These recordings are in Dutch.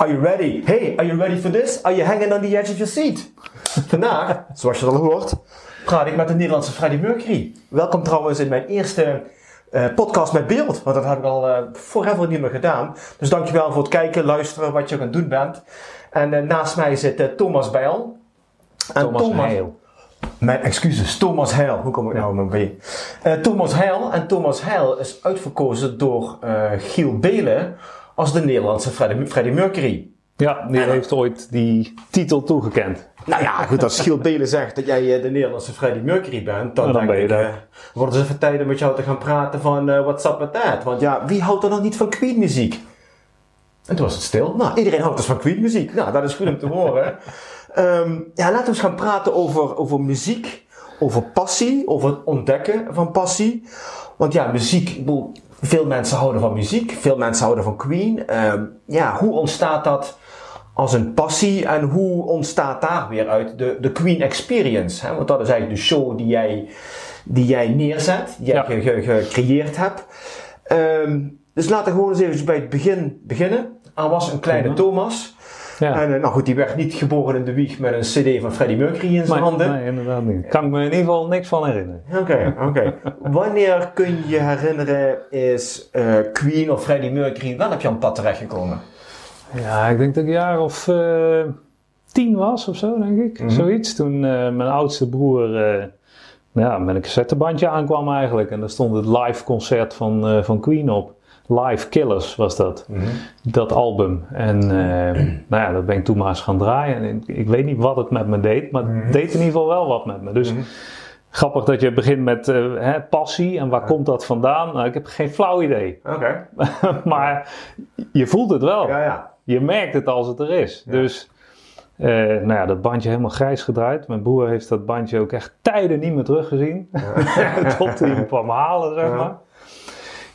Are you ready? Hey, are you ready for this? Are you hanging on the edge of your seat? Vandaag, zoals je al hoort, praat ik met de Nederlandse Freddie Mercury. Welkom trouwens in mijn eerste eh, podcast met beeld, want dat heb ik al uh, forever niet meer gedaan. Dus dankjewel voor het kijken, luisteren, wat je aan het doen bent. En uh, naast mij zit Thomas Bijl. En Thomas, Thomas Heil. Mijn excuses, Thomas Heil. Hoe kom ik nou nog bij? Thomas Heil. En Thomas Heil is uitverkozen door Giel Belen als de Nederlandse Freddie, Freddie Mercury. Ja, die heeft ooit die titel toegekend. Nou ja, goed, als Giel Belen zegt dat jij eh, de Nederlandse Freddie Mercury bent, dan, dan denk ben je ik, uh, wordt het even tijd om met jou te gaan praten van uh, what's up with that? Want ja, wie houdt er nog niet van Queen muziek? En toen was het stil. Nou, iedereen houdt dus van Queen muziek. Nou, dat is goed om te horen. um, ja, laten we eens gaan praten over, over muziek, over passie, over het ontdekken van passie. Want ja, muziek, veel mensen houden van muziek, veel mensen houden van Queen. Uh, ja, hoe ontstaat dat als een passie en hoe ontstaat daar weer uit de, de Queen Experience? Hè? Want dat is eigenlijk de show die jij, die jij neerzet, die jij gecreëerd hebt. Um, dus laten we gewoon eens even bij het begin beginnen. Er was een kleine Thomas. Ja. En eh, nou goed, die werd niet geboren in de wieg met een cd van Freddie Mercury in zijn handen. Nee, inderdaad niet. Kan ik me in ieder geval niks van herinneren. Oké, oké. Wanneer kun je je herinneren is uh, Queen of Freddie Mercury wel op jouw pad terechtgekomen? Ja, ik denk dat ik een jaar of uh, tien was of zo, denk ik. Mm Zoiets. Toen mijn oudste broer ja, met een cassettebandje aankwam eigenlijk. En daar stond het live concert van, van Queen op. Live Killers was dat. Mhm. Dat album. En uh, nou ja, dat ben ik toen maar eens gaan draaien. En ik, weet niet wat het met me deed, maar het mhm. deed in ieder geval wel wat met me. Dus mhm. grappig dat je begint met uh, hè, passie. En waar komt dat vandaan? Nou, ik heb geen flauw idee. Oké. maar je voelt het wel. Ja, ja. Je merkt het als het er is. Dus uh, nou ja, dat bandje helemaal grijs gedraaid. Mijn broer heeft dat bandje ook echt tijden niet meer teruggezien. Ja. Tot hij kwam halen, zeg maar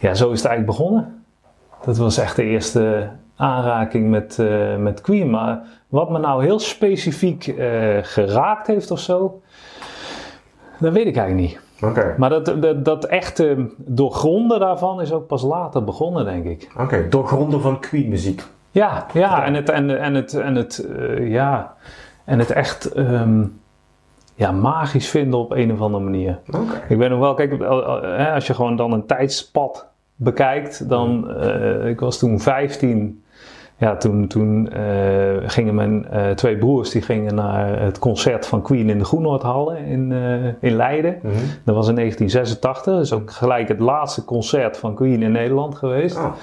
ja, zo is het eigenlijk begonnen. Dat was echt de eerste aanraking met, uh, met Queen. Maar wat me nou heel specifiek uh, geraakt heeft of zo, dat weet ik eigenlijk niet. Okay. Maar dat, dat, dat echte doorgronden daarvan is ook pas later begonnen, denk ik. Oké, okay, doorgronden van Queen muziek. Ja, ja, en het, en, en het, en het, uh, ja, en het echt um, ja, magisch vinden op een of andere manier. Okay. Ik weet nog wel, kijk, als je gewoon dan een tijdspad bekijkt, dan, uh, ik was toen 15. Ja, toen, toen uh, gingen mijn uh, twee broers die gingen naar het concert van Queen in de Groenoordhallen in, in Leiden. Mm -hmm. Dat was in 1986. Dat is ook gelijk het laatste concert van Queen in Nederland geweest. Oh,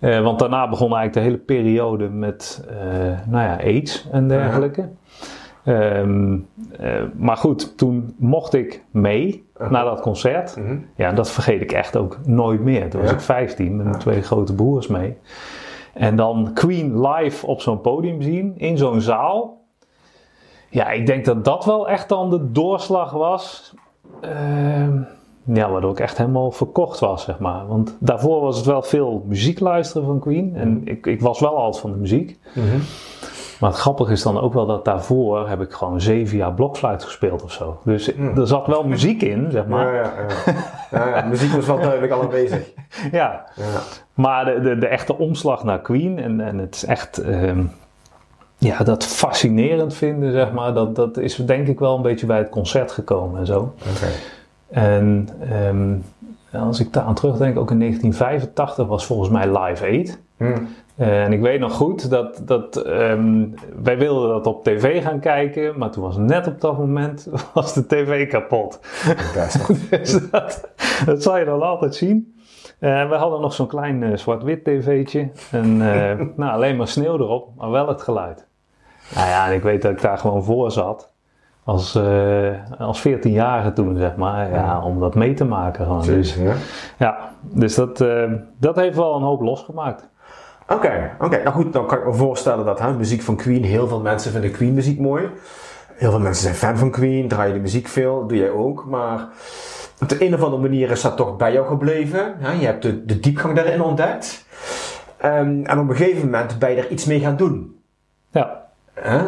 ja. want daarna begon eigenlijk de hele periode met nou ja, AIDS en dergelijke. Um, maar goed, toen mocht ik mee naar dat concert. -hmm. Ja, dat vergeet ik echt ook nooit meer. Toen was ik 15 met mijn twee grote broers mee. En dan Queen live op zo'n podium zien, in zo'n zaal. Ja, ik denk dat dat wel echt dan de doorslag was. Uh, ja, waardoor ik echt helemaal verkocht was, zeg maar. Want daarvoor was het wel veel muziek luisteren van Queen. En ik, ik was wel altijd van de muziek. -hmm. Maar het grappige is dan ook wel dat daarvoor heb ik gewoon zeven jaar blokfluit gespeeld of zo. Dus hmm. er zat wel muziek in, zeg maar. Ja, ja, ja. ja muziek was wel duidelijk al aanwezig. ja. maar de, de, de, echte omslag naar Queen en, en het is echt... Um, ja, dat fascinerend vinden, zeg maar, dat, dat is denk ik wel een beetje bij het concert gekomen en zo. Okay. En um, als ik daar aan terugdenk, ook in 1985 was volgens mij Live Aid. Hmm. Uh, en ik weet nog goed dat, dat um, wij wilden dat op tv gaan kijken, maar toen was net op dat moment was de tv kapot. dus dat, dat zal je dan altijd zien. Uh, we hadden nog zo'n klein uh, zwart-wit tv'tje en nou, alleen maar sneeuw erop, maar wel het geluid. Nou ja, en ik weet dat ik daar gewoon voor zat. als, uh, als 14-jarige toen, zeg maar. Ja, om dat mee te maken gewoon. Dus, ja. ja, dus dat, uh, dat heeft wel een hoop losgemaakt. Oké, oké. nou goed, dan kan ik me voorstellen dat hè, muziek van Queen, heel veel mensen vinden Queen muziek mooi. Heel veel mensen zijn fan van Queen, draaien de muziek veel, doe jij ook. Maar op de een of andere manier is dat toch bij jou gebleven. Hè? Je hebt de, de diepgang daarin ontdekt. Um, en op een gegeven moment ben je er iets mee gaan doen. Ja.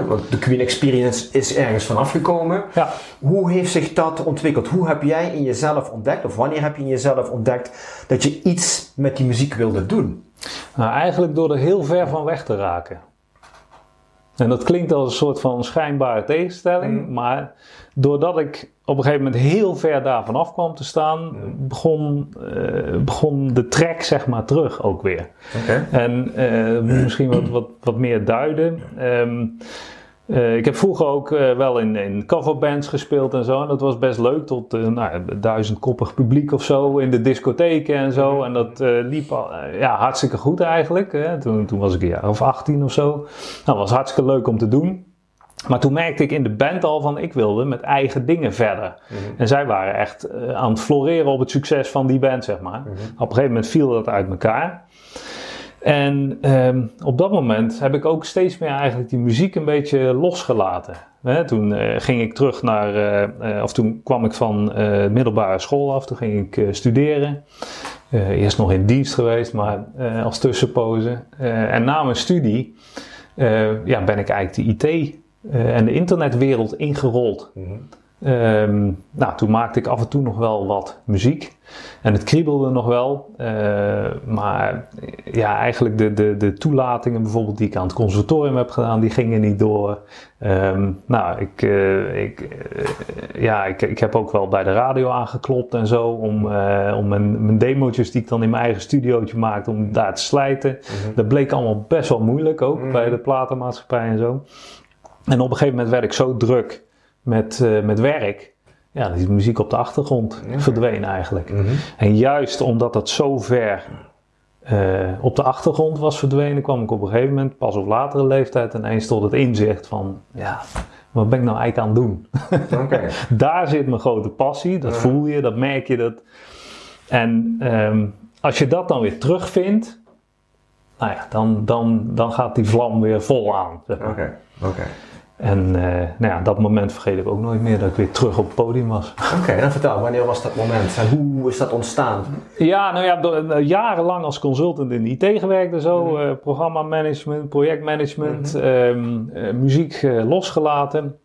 Want de Queen Experience is ergens vanaf gekomen. Ja. Hoe heeft zich dat ontwikkeld? Hoe heb jij in jezelf ontdekt, of wanneer heb je in jezelf ontdekt, dat je iets met die muziek wilde doen? Nou, eigenlijk door er heel ver van weg te raken. En dat klinkt als een soort van schijnbare tegenstelling, mm. maar doordat ik op een gegeven moment heel ver daarvan af kwam te staan, begon, uh, begon de trek zeg maar terug ook weer. Okay. En uh, misschien wat, wat, wat meer duiden. Um, uh, ik heb vroeger ook wel in, in coverbands gespeeld en zo. En dat was best leuk tot nou, duizendkoppig publiek of zo in de discotheken en zo. En dat liep al, ja, hartstikke goed eigenlijk. Hè. Toen, toen was ik een jaar of 18 of zo. Nou, dat was hartstikke leuk om te doen. Maar toen merkte ik in de band al van ik wilde met eigen dingen verder. Mm -hmm. En zij waren echt aan het floreren op het succes van die band, zeg maar. Mm -hmm. Op een gegeven moment viel dat uit elkaar. En um, op dat moment heb ik ook steeds meer eigenlijk die muziek een beetje losgelaten. Hè, toen uh, ging ik terug naar, uh, of toen kwam ik van middelbare school af, toen ging ik studeren. eerst nog in dienst geweest, maar als tussenpoze. en na mijn studie ja, ben ik eigenlijk de IT en de internetwereld ingerold. Mm -hmm. Um, nou, toen maakte ik af en toe nog wel wat muziek. En het kriebelde nog wel. Uh, maar ja, eigenlijk de, de, de toelatingen bijvoorbeeld die ik aan het conservatorium heb gedaan, die gingen niet door. Um, nou, ik, uh, ik, uh, ja, ik, ik heb ook wel bij de radio aangeklopt en zo. Om, om mijn, mijn demo's die ik dan in mijn eigen studiootje maakte, om daar te slijten. Mm -hmm. Dat bleek allemaal best wel moeilijk ook mm -hmm. bij de platenmaatschappij en zo. En op een gegeven moment werd ik zo druk met, uh, met werk. Ja, die muziek op de achtergrond ja. verdween eigenlijk. Mm -hmm. En juist omdat dat zo ver uh, op de achtergrond was verdwenen, kwam ik op een gegeven moment, pas op latere leeftijd, ineens tot het inzicht van, ja, wat ben ik nou eigenlijk aan het doen? Okay. Daar zit mijn grote passie, dat uh -huh. voel je, dat merk je. Dat... En um, als je dat dan weer terugvindt, nou ja, dan, dan, dan gaat die vlam weer vol aan. Oké, oké. Okay. Okay. En uh, nou ja, dat moment vergeet ik ook nooit meer dat ik weer terug op het podium was. Oké, okay, dan vertel, wanneer was dat moment en hoe is dat ontstaan? Ja, nou ja, uh, jarenlang als consultant in de IT gewerkt en zo, mm. uh, programmamanagement, projectmanagement, mm -hmm. um, muziek losgelaten.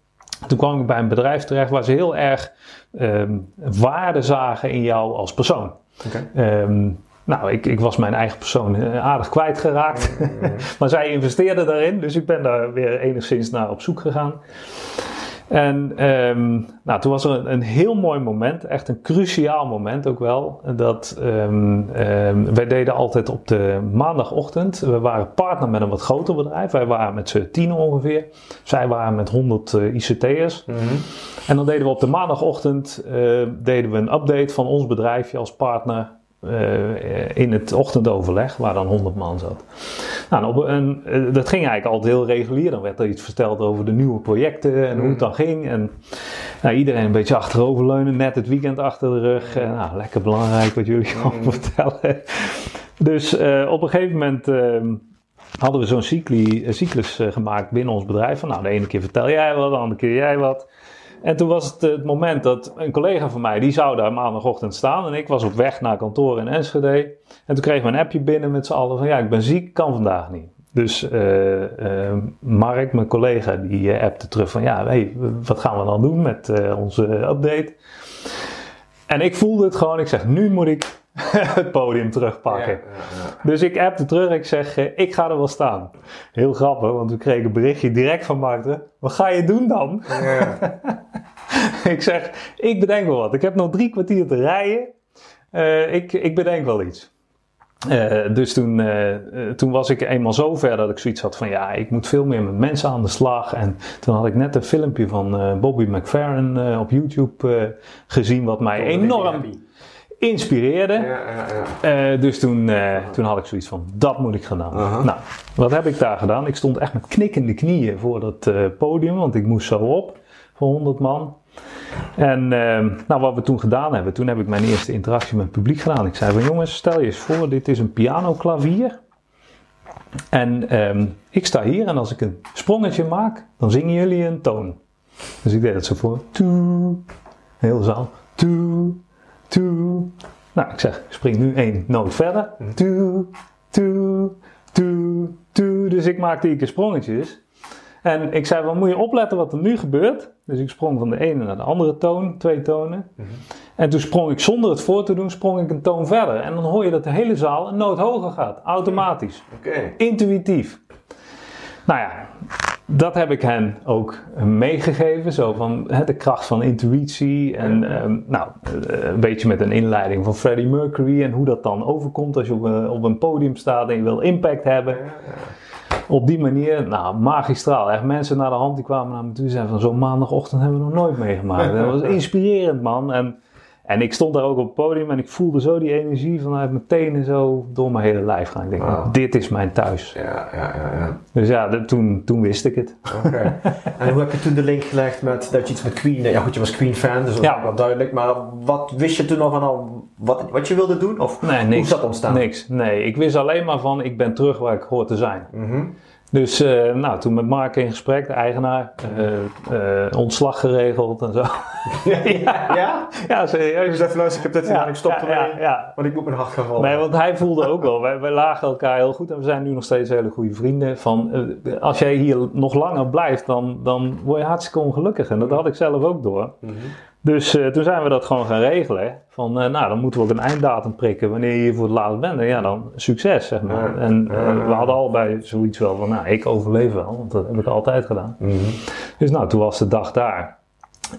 Toen kwam ik bij een bedrijf terecht waar ze heel erg um, waarde zagen in jou als persoon. Okay. Um, nou, ik, ik was mijn eigen persoon aardig kwijtgeraakt. Mm maar zij investeerden daarin, dus ik ben daar weer enigszins naar op zoek gegaan. En um, nou, toen was er een, een, heel mooi moment, echt een cruciaal moment ook wel. Dat um, um, wij deden altijd op de maandagochtend. We waren partner met een wat groter bedrijf. Wij waren met z'n tien ongeveer. Zij waren met 100 uh, ICT'ers. Mm -hmm. En dan deden we op de maandagochtend uh, deden we een update van ons bedrijfje als partner uh, in het ochtendoverleg, waar dan 100 man zat. Nou, en, uh, dat ging eigenlijk altijd heel regulier. Dan werd er iets verteld over de nieuwe projecten en mm. hoe het dan ging. En nou, iedereen een beetje achteroverleunen, net het weekend achter de rug. Uh, nou, lekker belangrijk wat jullie gaan mm. vertellen. Dus op een gegeven moment ehm, hadden we zo'n cyclus gemaakt binnen ons bedrijf. Van, nou, de ene keer vertel jij wat, de andere keer jij wat. En toen was het het moment dat een collega van mij, die zou daar maandagochtend staan. En ik was op weg naar kantoor in Enschede. En toen kregen we een appje binnen met z'n allen van ja, ik ben ziek, kan vandaag niet. Dus uh, uh, Mark, mijn collega, die uh, appte terug van ja, hey, wat gaan we dan doen met onze update? En ik voelde het gewoon, ik zeg nu moet ik het podium terugpakken. Ja, ja, ja. Dus ik appte terug, ik zeg, ik ga er wel staan. Heel grappig, want we kregen een berichtje direct van Marten. Wat ga je doen dan? ik zeg, ik bedenk wel wat. Ik heb nog drie kwartier te rijden. Uh, ik, ik bedenk wel iets. Uh, dus toen, uh, toen was ik eenmaal zo ver dat ik zoiets had van ja, ik moet veel meer met mensen aan de slag. En toen had ik net een filmpje van Bobby McFerrin op YouTube gezien, wat mij enorm inspireerde. Ja, ja, uh, dus toen, toen had ik zoiets van, dat moet ik gaan doen. -huh. Nou, wat heb ik daar gedaan? Ik stond echt met knikkende knieën voor dat podium, want ik moest zo op. voor 100 man. En ehm, nou, wat we toen gedaan hebben, toen heb ik mijn eerste interactie met het publiek gedaan. Ik zei van jongens, stel je eens voor, dit is een pianoklavier. En ehm, ik sta hier en als ik een sprongetje maak, dan zingen jullie een toon. Dus ik deed dat zo voor. Toe, heel zaal. Toe, toe. Nou, ik zeg, spring nu één noot verder. Toe, toe, toe, toe. Dus ik maakte keer sprongetjes. En ik zei, van moet je opletten wat er nu gebeurt. Dus ik sprong van de ene naar de andere toon, twee tonen. En toen sprong ik zonder het voor te doen, sprong ik een toon verder. En dan hoor je dat de hele zaal een noot hoger gaat, automatisch. Oké. Intuïtief. Nou ja, dat heb ik hen ook meegegeven. Zo van hè, de kracht van intuïtie. En ehm, nou, eh, een beetje met een inleiding van Freddie Mercury. En hoe dat dan overkomt als je op een, op een podium staat en je wil impact hebben. Op die manier, nou, magistraal. Echt mensen naar de hand die kwamen naar me toe en zeiden van zo'n maandagochtend hebben we nog nooit meegemaakt. Dat was inspirerend, man. En, en ik stond daar ook op het podium en ik voelde zo die energie vanuit mijn tenen zo door mijn hele lijf gaan. Ik denk, dit is mijn thuis. Ja, ja, ja. ja. Dus ja, toen, toen wist ik het. Oké. en hoe heb je toen de link gelegd met dat je iets met Queen... Ja goed, je was Queen fan, dus dat Ja. is wel duidelijk. Maar wat wist je toen al van al wat, wat je wilde doen? Of Nee, hoe is dat ontstaan? Niks. Nee, ik wist alleen maar van, ik ben terug waar ik hoor te zijn. Mhm. Dus eh, nou, toen met Mark in gesprek, de eigenaar, eh, eh, ontslag geregeld en zo. ja? ja? ja, Dus serieus. even luisteren, ik heb dit gedaan, ik stop ja, ermee. ja, ja. Want ik moet mijn hart gaan vallen. Nee, want hij voelde ook wel, wij, wij lagen elkaar heel goed en we zijn nu nog steeds hele goede vrienden. Van, als jij hier nog langer blijft, dan, dan word je hartstikke ongelukkig. En dat had ik zelf ook door. Mhm. Dus eh, toen zijn we dat gewoon gaan regelen. Van, eh, nou, dan moeten we ook een einddatum prikken wanneer je hier voor het laatst bent. En ja, dan succes, zeg maar. En eh, we hadden allebei zoiets wel van, nou, ik overleef wel, want dat heb ik altijd gedaan. Mhm. Dus nou, toen was de dag daar.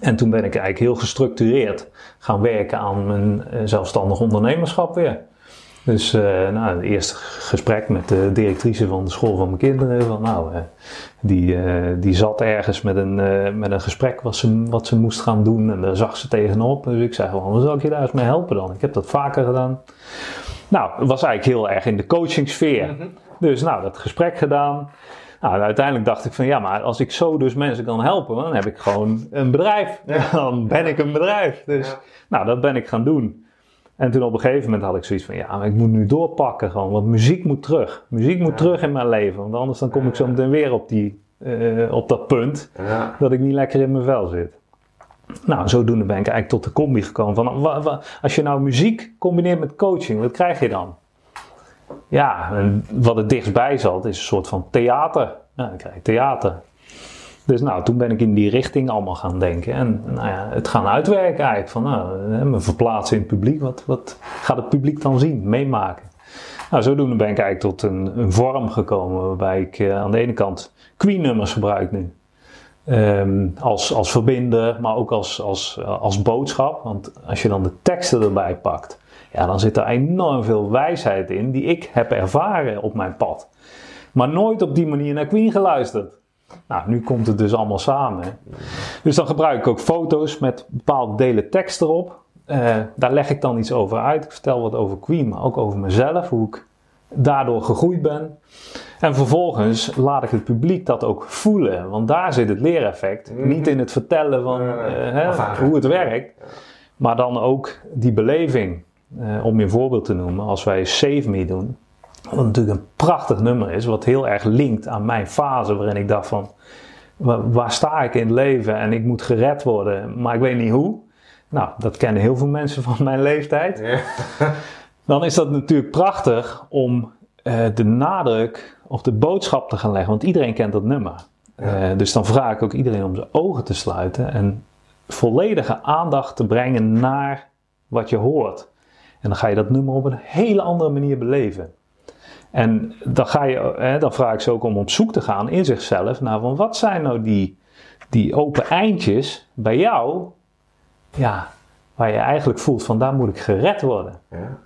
En toen ben ik eigenlijk heel gestructureerd gaan werken aan mijn zelfstandig ondernemerschap weer. Dus eh, nou, het eerste gesprek met de directrice van de school van mijn kinderen. Van, nou, eh, die, eh, die zat ergens met een, met een gesprek wat ze, wat ze moest gaan doen. En daar zag ze tegenop. Dus ik zei gewoon, zal ik je daar eens mee helpen dan? Ik heb dat vaker gedaan. Nou, het was eigenlijk heel erg in de coachingsfeer. Dus nou, dat gesprek gedaan. Nou, en uiteindelijk dacht ik van ja, maar als ik zo dus mensen kan helpen, dan heb ik gewoon een bedrijf. Dan ben ik een bedrijf. Dus Ja. nou, dat ben ik gaan doen. En toen op een gegeven moment had ik zoiets van ja, maar ik moet nu doorpakken gewoon, want muziek moet terug. Muziek moet terug in mijn leven, want anders dan kom ik zo meteen weer op, die, eh, op dat punt Ja. dat ik niet lekker in mijn vel zit. Nou, zodoende ben ik eigenlijk tot de combi gekomen van wa- wa- als je nou muziek combineert met coaching, wat krijg je dan? Ja, en wat het dichtstbij zat is een soort van theater. Ja, dan krijg je theater. Dus nou, toen ben ik in die richting allemaal gaan denken. En nou ja, het gaan uitwerken eigenlijk. Van nou, me verplaatsen in het publiek. Wat, wat gaat het publiek dan zien, meemaken? Nou, zodoende ben ik eigenlijk tot een, een vorm gekomen waarbij ik eh, aan de ene kant Queen-nummers gebruik nu. Ehm, als, als verbinder, maar ook als, als, als boodschap. Want als je dan de teksten erbij pakt, ja, dan zit er enorm veel wijsheid in die ik heb ervaren op mijn pad. Maar nooit op die manier naar Queen geluisterd. Nou, nu komt het dus allemaal samen. Dus dan gebruik ik ook foto's met bepaalde delen tekst erop. Eh, daar leg ik dan iets over uit. Ik vertel wat over Queen, maar ook over mezelf, hoe ik daardoor gegroeid ben. En vervolgens laat ik het publiek dat ook voelen, want daar zit het leereffect. Niet in het vertellen van Eh, hoe het werkt, maar dan ook die beleving. Eh, om je een voorbeeld te noemen, als wij Save Me doen, wat natuurlijk een prachtig nummer is, wat heel erg linkt aan mijn fase waarin ik dacht van, wa- waar sta ik in het leven en ik moet gered worden, maar ik weet niet hoe. Nou, dat kennen heel veel mensen van mijn leeftijd Ja. dan is dat natuurlijk prachtig om eh, de nadruk of de boodschap te gaan leggen. Want iedereen kent dat nummer. Eh, dus dan vraag ik ook iedereen om zijn ogen te sluiten en volledige aandacht te brengen naar wat je hoort. En dan ga je dat nummer op een hele andere manier beleven. En dan, ga je, eh, dan vraag ik ze ook om op zoek te gaan in zichzelf naar van wat zijn nou die, die open eindjes bij jou, ja, waar je eigenlijk voelt van daar moet ik gered worden. Ja.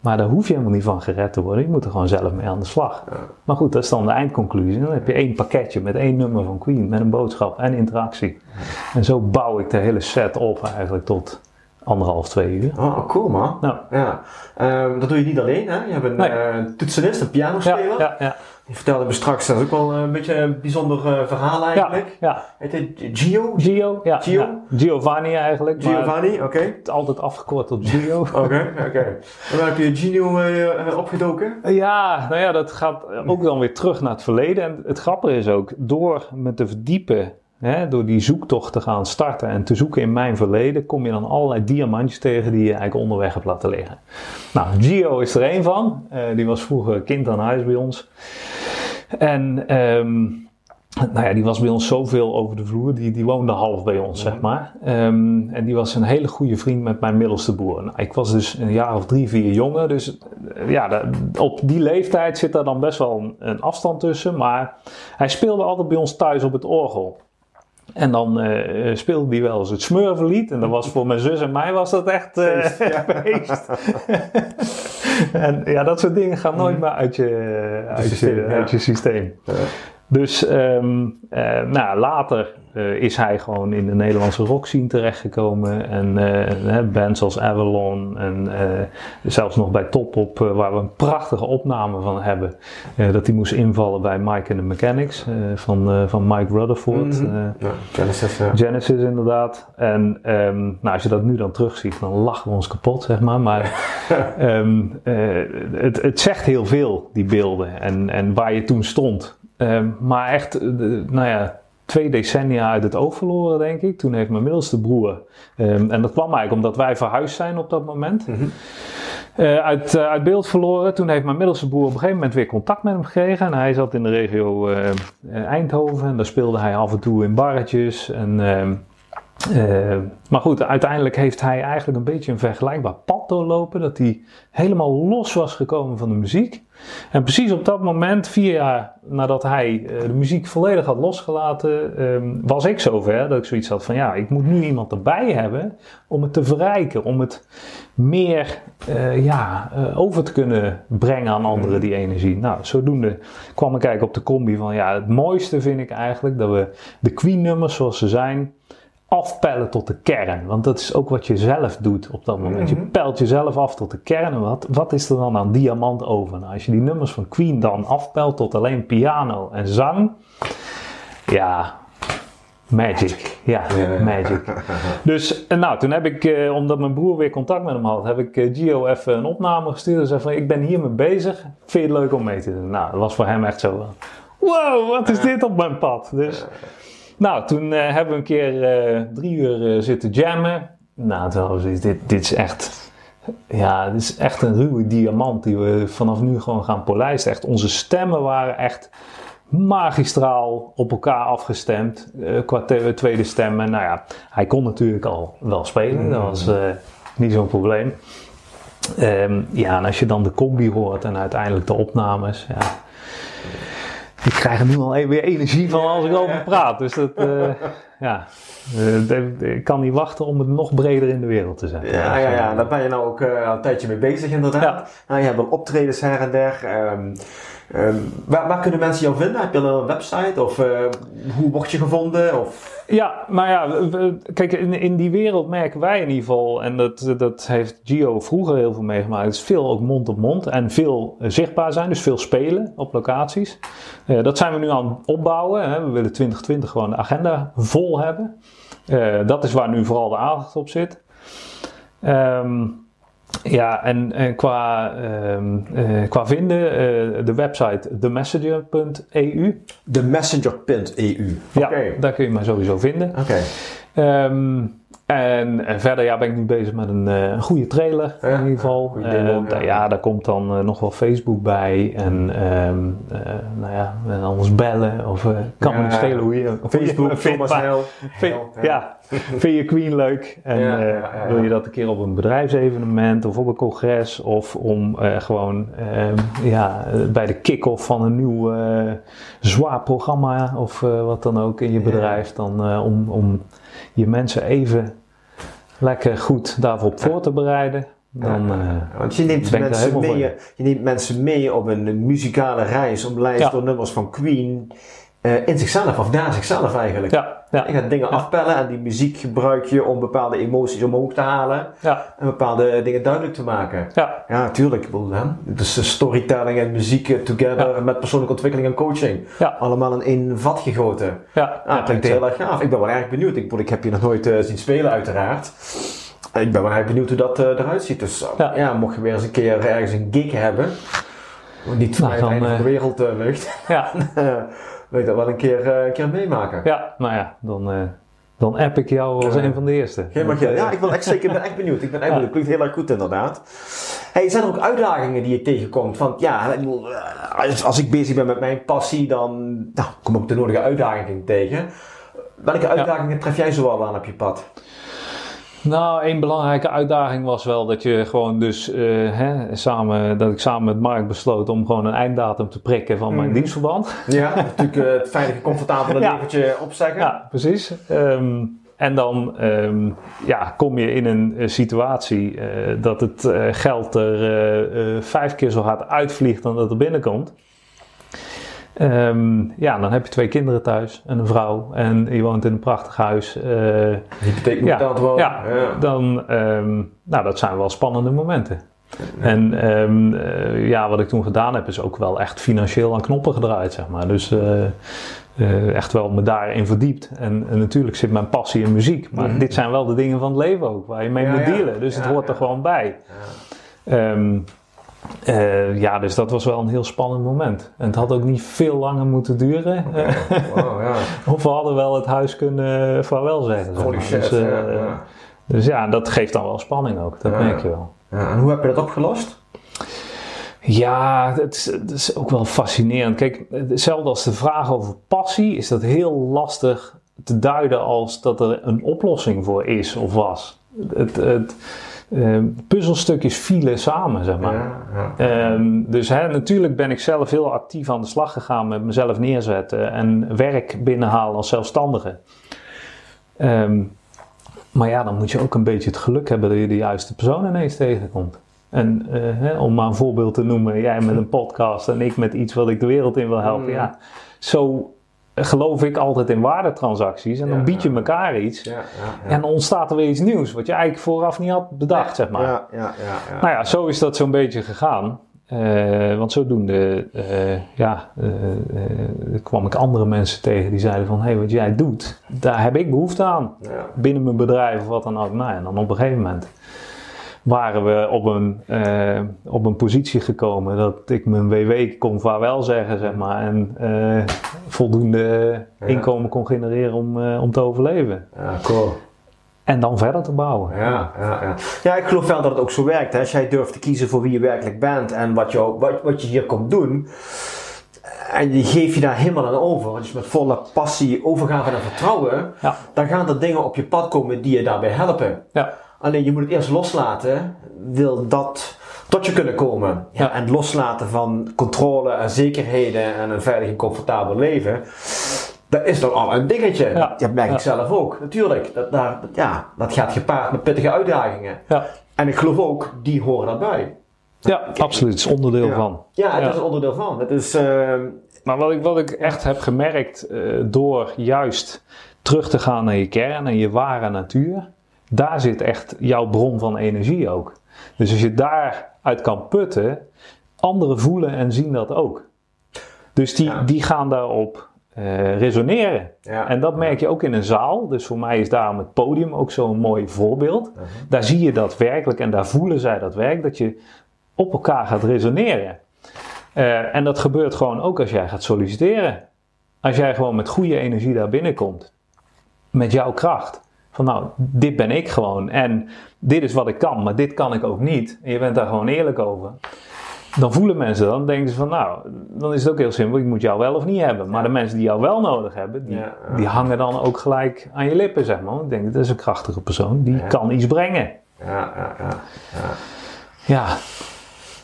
Maar daar hoef je helemaal niet van gered te worden. Je moet er gewoon zelf mee aan de slag. Maar goed, dat is dan de eindconclusie. Dan heb je één pakketje met één nummer van Queen, met een boodschap en interactie. En zo bouw ik de hele set op eigenlijk tot anderhalf, twee uur. Oh, cool man. Nou, Ja. Ehm, dat doe je niet alleen, hè? Je hebt een Nee. eh, toetsenist, een pianospeler. ja, ja, ja. Je vertelde me straks, dat is ook wel een beetje een bijzonder verhaal eigenlijk. Ja, ja. Heet het Gio? Gio, ja. Gio? ja. Giovanni eigenlijk. Giovanni, oké. Okay. Altijd afgekort tot Gio. Oké, oké. Okay. En dan heb je Gino uh, opgedoken? Ja, nou ja, dat gaat ook dan weer terug naar het verleden. En het grappige is ook, door me te verdiepen Door die zoektocht te gaan starten en te zoeken in mijn verleden, kom je dan allerlei diamantjes tegen die je eigenlijk onderweg hebt laten liggen. Nou, Gio is er één van. Uh, die was vroeger kind aan huis bij ons. En um, nou ja, die was bij ons zoveel over de vloer. Die, die woonde half bij ons, zeg maar. Um, en die was een hele goede vriend met mijn middelste broer. Nou, ik was dus een jaar of drie, vier jonger. Dus ja, de, op die leeftijd zit daar dan best wel een, een afstand tussen. Maar hij speelde altijd bij ons thuis op het orgel. En dan uh, speelde hij wel eens het Smurvenlied. En dat was voor mijn zus en mij was dat echt uh, feest. en ja, dat soort dingen gaan nooit meer uit je, uit systeem, je, uit je systeem. Ja. Dus um, uh, nou, later uh, is hij gewoon in de Nederlandse rock scene terechtgekomen. En uh, bands als Avalon en zelfs nog bij Top Op, waar we een prachtige opname van hebben. dat hij moest invallen bij Mike and the Mechanics van, van Mike Rutherford. Mm -hmm. ja, Genesis, ja. Genesis inderdaad. En um, nou, als je dat nu dan terugziet, dan lachen we ons kapot, zeg maar. Maar um, het, het zegt heel veel, die beelden. En, en waar je toen stond. Um, maar echt, uh, nou ja, twee decennia uit het oog verloren, denk ik. Toen heeft mijn middelste broer, um, en dat kwam eigenlijk omdat wij verhuisd zijn op dat moment, mm -hmm. uh, uit, uh, uit beeld verloren. Toen heeft mijn middelste broer op een gegeven moment weer contact met hem gekregen. En hij zat in de regio Eindhoven en daar speelde hij af en toe in barretjes. En, uh, maar goed, uiteindelijk heeft hij eigenlijk een beetje een vergelijkbaar pad doorlopen. Dat hij helemaal los was gekomen van de muziek. En precies op dat moment, vier jaar nadat hij uh, de muziek volledig had losgelaten, um, was ik zover dat ik zoiets had van ja, ik moet nu iemand erbij hebben om het te verrijken. Om het meer uh, ja, over te kunnen brengen aan anderen, die energie. Nou, zodoende kwam ik eigenlijk op de combi van ja, het mooiste vind ik eigenlijk dat we de Queen nummers zoals ze zijn afpellen tot de kern. Want dat is ook wat je zelf doet op dat moment. Je pelt jezelf af tot de kern. En wat, wat is er dan aan diamant over? Nou, als je die nummers van Queen dan afpelt tot alleen piano en zang. Ja, magic. Ja, magic. Dus nou, toen heb ik, eh, omdat mijn broer weer contact met hem had, heb ik eh, Gio even een opname gestuurd. En zei van, ik ben hiermee bezig. Vind je het leuk om mee te doen? Nou, dat was voor hem echt zo wow, wat is dit op mijn pad? Dus... Nou, toen uh, hebben we een keer uh, drie uur uh, zitten jammen. Nou, toen hadden we dit, dit is echt, ja, dit is echt een ruwe diamant die we vanaf nu gewoon gaan polijsten. Echt, onze stemmen waren echt magistraal op elkaar afgestemd qua tweede stemmen. Nou ja, hij kon natuurlijk al wel spelen, dat was niet zo'n probleem. Um, ja, en als je dan de combi hoort en uiteindelijk de opnames, ja ik krijg er nu al weer energie van als ik over praat. Dus dat, uh, ja, uh, ik kan niet wachten om het nog breder in de wereld te zetten. Ja, ja, ja. daar ben je nou ook uh, al een tijdje mee bezig inderdaad. Ja. Nou, je hebt wel optredens her en der. Um, um, waar, waar, kunnen mensen jou vinden? Heb je een website? Of hoe word je gevonden? Of... Ja, maar ja, kijk, in, in die wereld merken wij in ieder geval, en dat, dat heeft Gio vroeger heel veel meegemaakt, is veel ook mond op mond en veel zichtbaar zijn, dus veel spelen op locaties. Uh, dat zijn we nu aan het opbouwen. Hè. We willen 2020 gewoon de agenda vol hebben. Dat is waar nu vooral de aandacht op zit. Um, ja, en, en qua, um, uh, qua vinden, uh, de website themessenger.eu. Themessenger.eu. Ja, daar kun je me sowieso vinden. Oké. Okay. Um, en, en, verder ja, ben ik nu bezig met een, uh, een goede trailer ja, in ieder geval. Uh, demo, ja. ja. daar komt dan uh, nog wel Facebook bij. En um, nou ja, en anders bellen. Of kan me niet schelen hoe je... Facebook, Thomas Hel. Ja, vind je Queen leuk? En wil je dat een keer op een bedrijfsevenement of op een congres? Of om gewoon ja, bij de kick-off van een nieuw zwaar programma of wat dan ook in je bedrijf. Dan om... om je mensen even lekker goed daarvoor voor te bereiden. Dan, ja, uh, want je neemt, mensen mee, je neemt mensen mee op een muzikale reis om lijst ja. door nummers van Queen uh, in zichzelf of naar zichzelf eigenlijk. Ja, ja. Je gaat dingen afpellen en die muziek gebruik je om bepaalde emoties omhoog te halen ja. en bepaalde dingen duidelijk te maken. Ja, ja tuurlijk. Dus storytelling en muziek eh, together met persoonlijke ontwikkeling en coaching. Ja. Allemaal in één vat gegoten. Ja, ah, dat klinkt heel erg gaaf. Ik ben wel erg benieuwd. Ik, ik heb je nog nooit uh, zien spelen uiteraard. Ik ben wel erg benieuwd hoe dat uh, eruit ziet. Dus ja. mocht je weer eens een keer ergens een gig hebben, niet nou, van de wereld ligt. Ja. wil je dat wel een keer, uh, een keer meemaken. Ja, nou ja, dan, uh, dan app ik jou als een van de eerste. Geen ja, ik ben echt zeker ben echt benieuwd. Ik ben echt benieuwd. Het klinkt heel erg goed inderdaad. Hey, zijn er ook uitdagingen die je tegenkomt? Van ja, als, als ik bezig ben met mijn passie, dan nou, kom ik de nodige uitdagingen tegen. Welke uitdagingen tref jij zoal aan op je pad? Nou, een belangrijke uitdaging was wel dat je gewoon dus uh, hè, samen, dat ik samen met Mark besloot om gewoon een einddatum te prikken van mijn mm. dienstverband. Ja, natuurlijk uh, het veilige, comfortabele ja. leventje opzeggen. Ja, precies. Um, en dan um, ja, kom je in een uh, situatie dat het geld er vijf keer zo hard uitvliegt dan dat er binnenkomt. Um, ja, dan heb je twee kinderen thuis en een vrouw en je woont in een prachtig huis. Uh, Hypotheek moet ja, wel. Ja, ja, dan, um, nou, dat zijn wel spannende momenten. En um, uh, ja, wat ik toen gedaan heb, is ook wel echt financieel aan knoppen gedraaid, zeg maar. Dus uh, echt wel me daarin verdiept. En, en, natuurlijk zit mijn passie in muziek. Maar mm -hmm. dit zijn wel de dingen van het leven ook, waar je mee ja, moet dealen. Dus het hoort er gewoon bij. Um, uh, ja, dus dat was wel een heel spannend moment. En het had ook niet veel langer moeten duren. Wow, ja. of we hadden wel het huis kunnen vaarwel zeggen. Zeg maar. shit, dus, uh, ja, ja. dus ja, dat geeft dan wel spanning ook. Dat merk je wel. en hoe heb je dat opgelost? Ja, het is, het is, ook wel fascinerend. Kijk, hetzelfde als de vraag over passie, is dat heel lastig te duiden als dat er een oplossing voor is of was. Het, het, uh, puzzelstukjes vielen samen, zeg maar. Ja, ja. Um, dus hè, natuurlijk ben ik zelf heel actief aan de slag gegaan met mezelf neerzetten en werk binnenhalen als zelfstandige. Um, maar ja, dan moet je ook een beetje het geluk hebben dat je de juiste persoon ineens tegenkomt. En uh, hè, om maar een voorbeeld te noemen, jij met een podcast en ik met iets wat ik de wereld in wil helpen. Mm. Ja, zo geloof ik altijd in waardetransacties. En dan bied je elkaar iets. Ja, en dan ontstaat er weer iets nieuws. Wat je eigenlijk vooraf niet had bedacht, zeg maar. Ja, ja, ja, Nou ja, zo is dat zo'n beetje gegaan. Uh, want zodoende uh, ja, uh, kwam ik andere mensen tegen die zeiden van... hé, hey, wat jij doet, daar heb ik behoefte aan. Binnen mijn bedrijf of wat dan ook. Nou ja, en dan op een gegeven moment waren we op een, uh, op een positie gekomen dat ik mijn WW kon vaarwel zeggen, zeg maar. En uh, voldoende inkomen kon genereren om, uh, om te overleven. Ja, cool. En dan verder te bouwen. Ja, ja, ja. ja, ik geloof wel dat het ook zo werkt. Hè? Als jij durft te kiezen voor wie je werkelijk bent en wat, jou, wat, wat je hier komt doen. En die geef je daar helemaal aan over. Je met volle passie, overgave en vertrouwen. Ja. Dan gaan er dingen op je pad komen die je daarbij helpen. Ja. Alleen je moet het eerst loslaten, wil dat tot je kunnen komen. Ja, En het loslaten van controle en zekerheden en een veilig en comfortabel leven, dat is toch al een dingetje. Ja. Dat merk ik zelf ook, natuurlijk. Dat, daar, ja, dat gaat gepaard met pittige uitdagingen. Ja. En ik geloof ook, die horen daarbij. Ja, absoluut. Het is onderdeel van. Ja, het is onderdeel van. Het is, uh, maar wat ik, wat ik echt heb gemerkt uh, door juist terug te gaan naar je kern en je ware natuur daar zit echt jouw bron van energie ook. Dus als je daaruit kan putten, anderen voelen en zien dat ook. Dus die, die gaan daarop uh, resoneren. Ja. En dat merk je ook in een zaal. Dus voor mij is daarom het podium ook zo'n mooi voorbeeld. Daar zie je dat werkelijk en daar voelen zij dat werk, dat je op elkaar gaat resoneren. Uh, en dat gebeurt gewoon ook als jij gaat solliciteren. Als jij gewoon met goede energie daar binnenkomt, met jouw kracht, van nou, dit ben ik gewoon en dit is wat ik kan, maar dit kan ik ook niet. En je bent daar gewoon eerlijk over. Dan voelen mensen dan, denken ze van nou, dan is het ook heel simpel, ik moet jou wel of niet hebben. Maar de mensen die jou wel nodig hebben, die, die hangen dan ook gelijk aan je lippen, zeg maar. Ik denk, dat is een krachtige persoon, die kan iets brengen. Ja, ja, ja. Ja.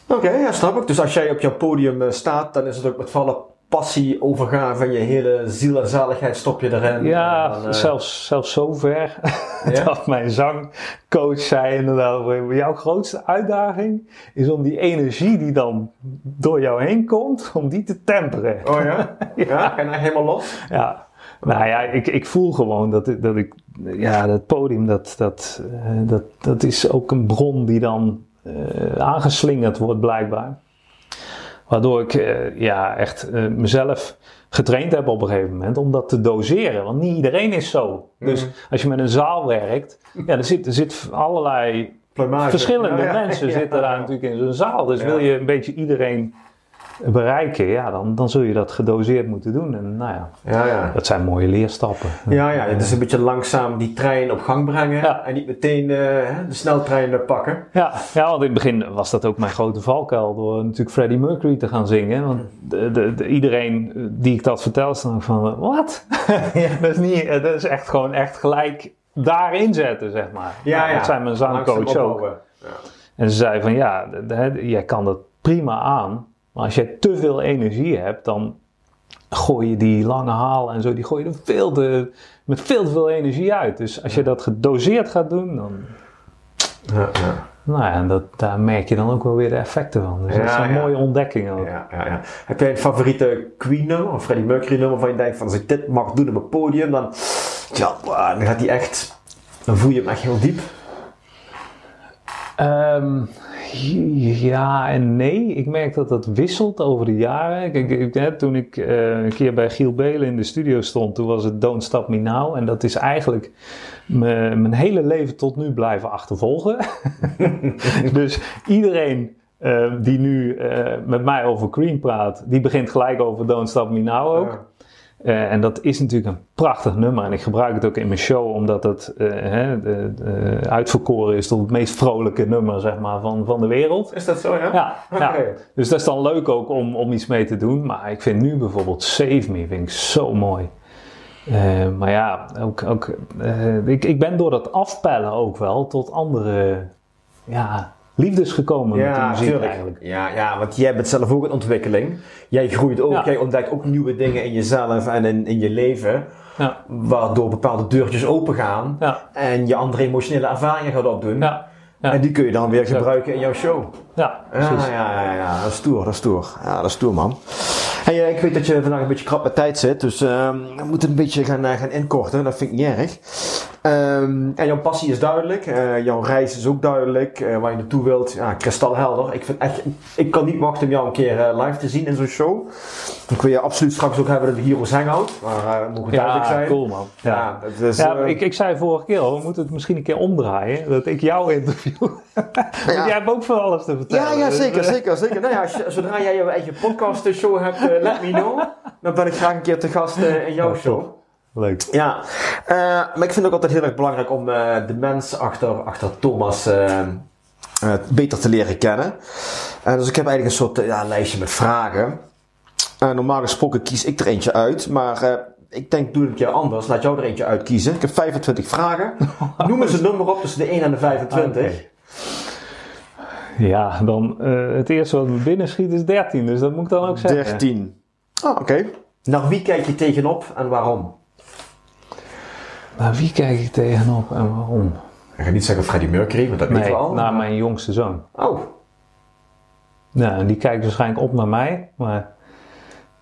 Oké, ja, snap ik. Dus als jij op jouw podium eh, staat, dan is het ook met vallen passie overgaan van je hele ziel en zaligheid stop je erin. Ja, dan, uh... zelfs, zelfs zover ja? dat mijn zangcoach zei inderdaad, jouw grootste uitdaging is om die energie die dan door jou heen komt, om die te temperen. Oh ja? ja, ja? en dan helemaal los? Ja. Nou ja, ik, ik voel gewoon dat, dat ik, ja, dat podium, dat, dat, uh, dat, dat is ook een bron die dan uh, aangeslingerd wordt blijkbaar. Waardoor ik uh, ja, echt uh, mezelf getraind heb op een gegeven moment om dat te doseren. Want niet iedereen is zo. Mm. Dus als je met een zaal werkt, ja, er zit, er zit allerlei Plumage. verschillende ja, mensen ja, zitten daar natuurlijk in zo'n zaal. Dus wil je een beetje iedereen bereiken, ja, dan, dan zul je dat gedoseerd moeten doen. En nou ja, ja, ja. dat zijn mooie leerstappen. Ja, ja, het is een beetje langzaam die trein op gang brengen Ja. en niet meteen uh, de sneltrein pakken. Ja, ja, want in het begin was dat ook mijn grote valkuil door natuurlijk Freddie Mercury te gaan zingen. Want de, de, de, iedereen die ik dat vertel, is dan van, wat? dat, is niet, dat is echt gewoon echt gelijk daarin zetten, zeg maar. Ja, ja. Dat zijn mijn zangcoach ook. Ja. En ze zei van, ja, jij kan dat prima aan. Maar als je te veel energie hebt, dan gooi je die lange haal en zo, die gooi je er veel te, met veel te veel energie uit. Dus als je dat gedoseerd gaat doen, dan. Ja, ja. Nou ja, en dat, daar merk je dan ook wel weer de effecten van. Dus dat is een mooie ontdekking ook. Ja, ja, ja. Heb jij een favoriete Queen nummer, of Freddie Mercury nummer, waarvan je denkt van als ik dit mag doen op het podium, dan, ja, dan gaat die echt, dan voel je hem echt heel diep. Um, ja en nee. Ik merk dat dat wisselt over de jaren. Hè, toen ik uh, een keer bij Giel Belen in de studio stond, toen was het Don't Stop Me Now. En dat is eigenlijk mijn hele leven tot nu blijven achtervolgen. dus iedereen uh, die nu uh, met mij over Cream praat, die begint gelijk over Don't Stop Me Now ook. Uh, en dat is natuurlijk een prachtig nummer. En ik gebruik het ook in mijn show, omdat het uh, hè, de, de, uitverkoren is tot het meest vrolijke nummer zeg maar, van, van de wereld. Is dat zo, ja? Ja, okay. ja. Dus dat is dan leuk ook om, om iets mee te doen. Maar ik vind nu bijvoorbeeld Save Me vind ik zo mooi. Uh, maar ja, ook, ook, ik, ik ben door dat afpellen ook wel tot andere ja, liefdes gekomen ja, met de muziek tuurlijk. eigenlijk. Ja, ja, want jij bent zelf ook in ontwikkeling. Jij groeit ook, Ja. jij ontdekt ook nieuwe dingen in jezelf en in, in je leven. Ja. Waardoor bepaalde deurtjes open gaan. Ja. En je andere emotionele ervaringen gaat opdoen. Ja. Ja. En die kun je dan weer Exact. gebruiken in jouw show. Ja, Ja, precies. ja, ja, ja, dat is stoer, dat is stoer. Ja, dat is stoer, man. Hey, eh, ik weet dat je vandaag een beetje krap met tijd zit, dus ehm, we moeten een beetje gaan, eh, gaan inkorten. Dat vind ik niet erg. Ehm, en jouw passie is duidelijk, eh, jouw reis is ook duidelijk, eh, waar je naartoe wilt, ja, kristalhelder. Ik, vind echt, ik kan niet wachten om jou een keer eh, live te zien in zo'n show. Ik wil je absoluut straks ook hebben in de Heroes Hangout, maar uh, mogen duidelijk Ja, zijn. cool man. Ja. Ja, het is, Ja, ik, ik zei vorige keer al, we moeten het misschien een keer omdraaien. Dat ik jou interview. Want jij hebt ook van alles te vertellen. Ja, ja, zeker, zeker, zeker. Nou ja, zodra jij je eigen podcast show hebt, let me know. Dan ben ik graag een keer te gast in jouw show. Leuk. Ja, eh, maar ik vind het ook altijd heel erg belangrijk om eh, de mens achter, achter Thomas eh, beter te leren kennen. Dus ik heb eigenlijk een soort ja, lijstje met vragen. Normaal gesproken kies ik er eentje uit, maar ik denk doe het een keer anders. Laat jou er eentje uitkiezen. Ik heb 25 vragen. Noem eens een nummer op tussen de 1 en de 25. Oké. Ja, dan het eerste wat me binnen schiet is 13, dus dat moet ik dan ook zeggen. 13. Ah, oké. Naar wie kijk je tegenop en waarom? Naar wie kijk ik tegenop en waarom? Ik ga niet zeggen Freddie Mercury, want dat weten Nee, we al. naar mijn jongste zoon. Oh, Ja, en die kijkt waarschijnlijk op naar mij. Maar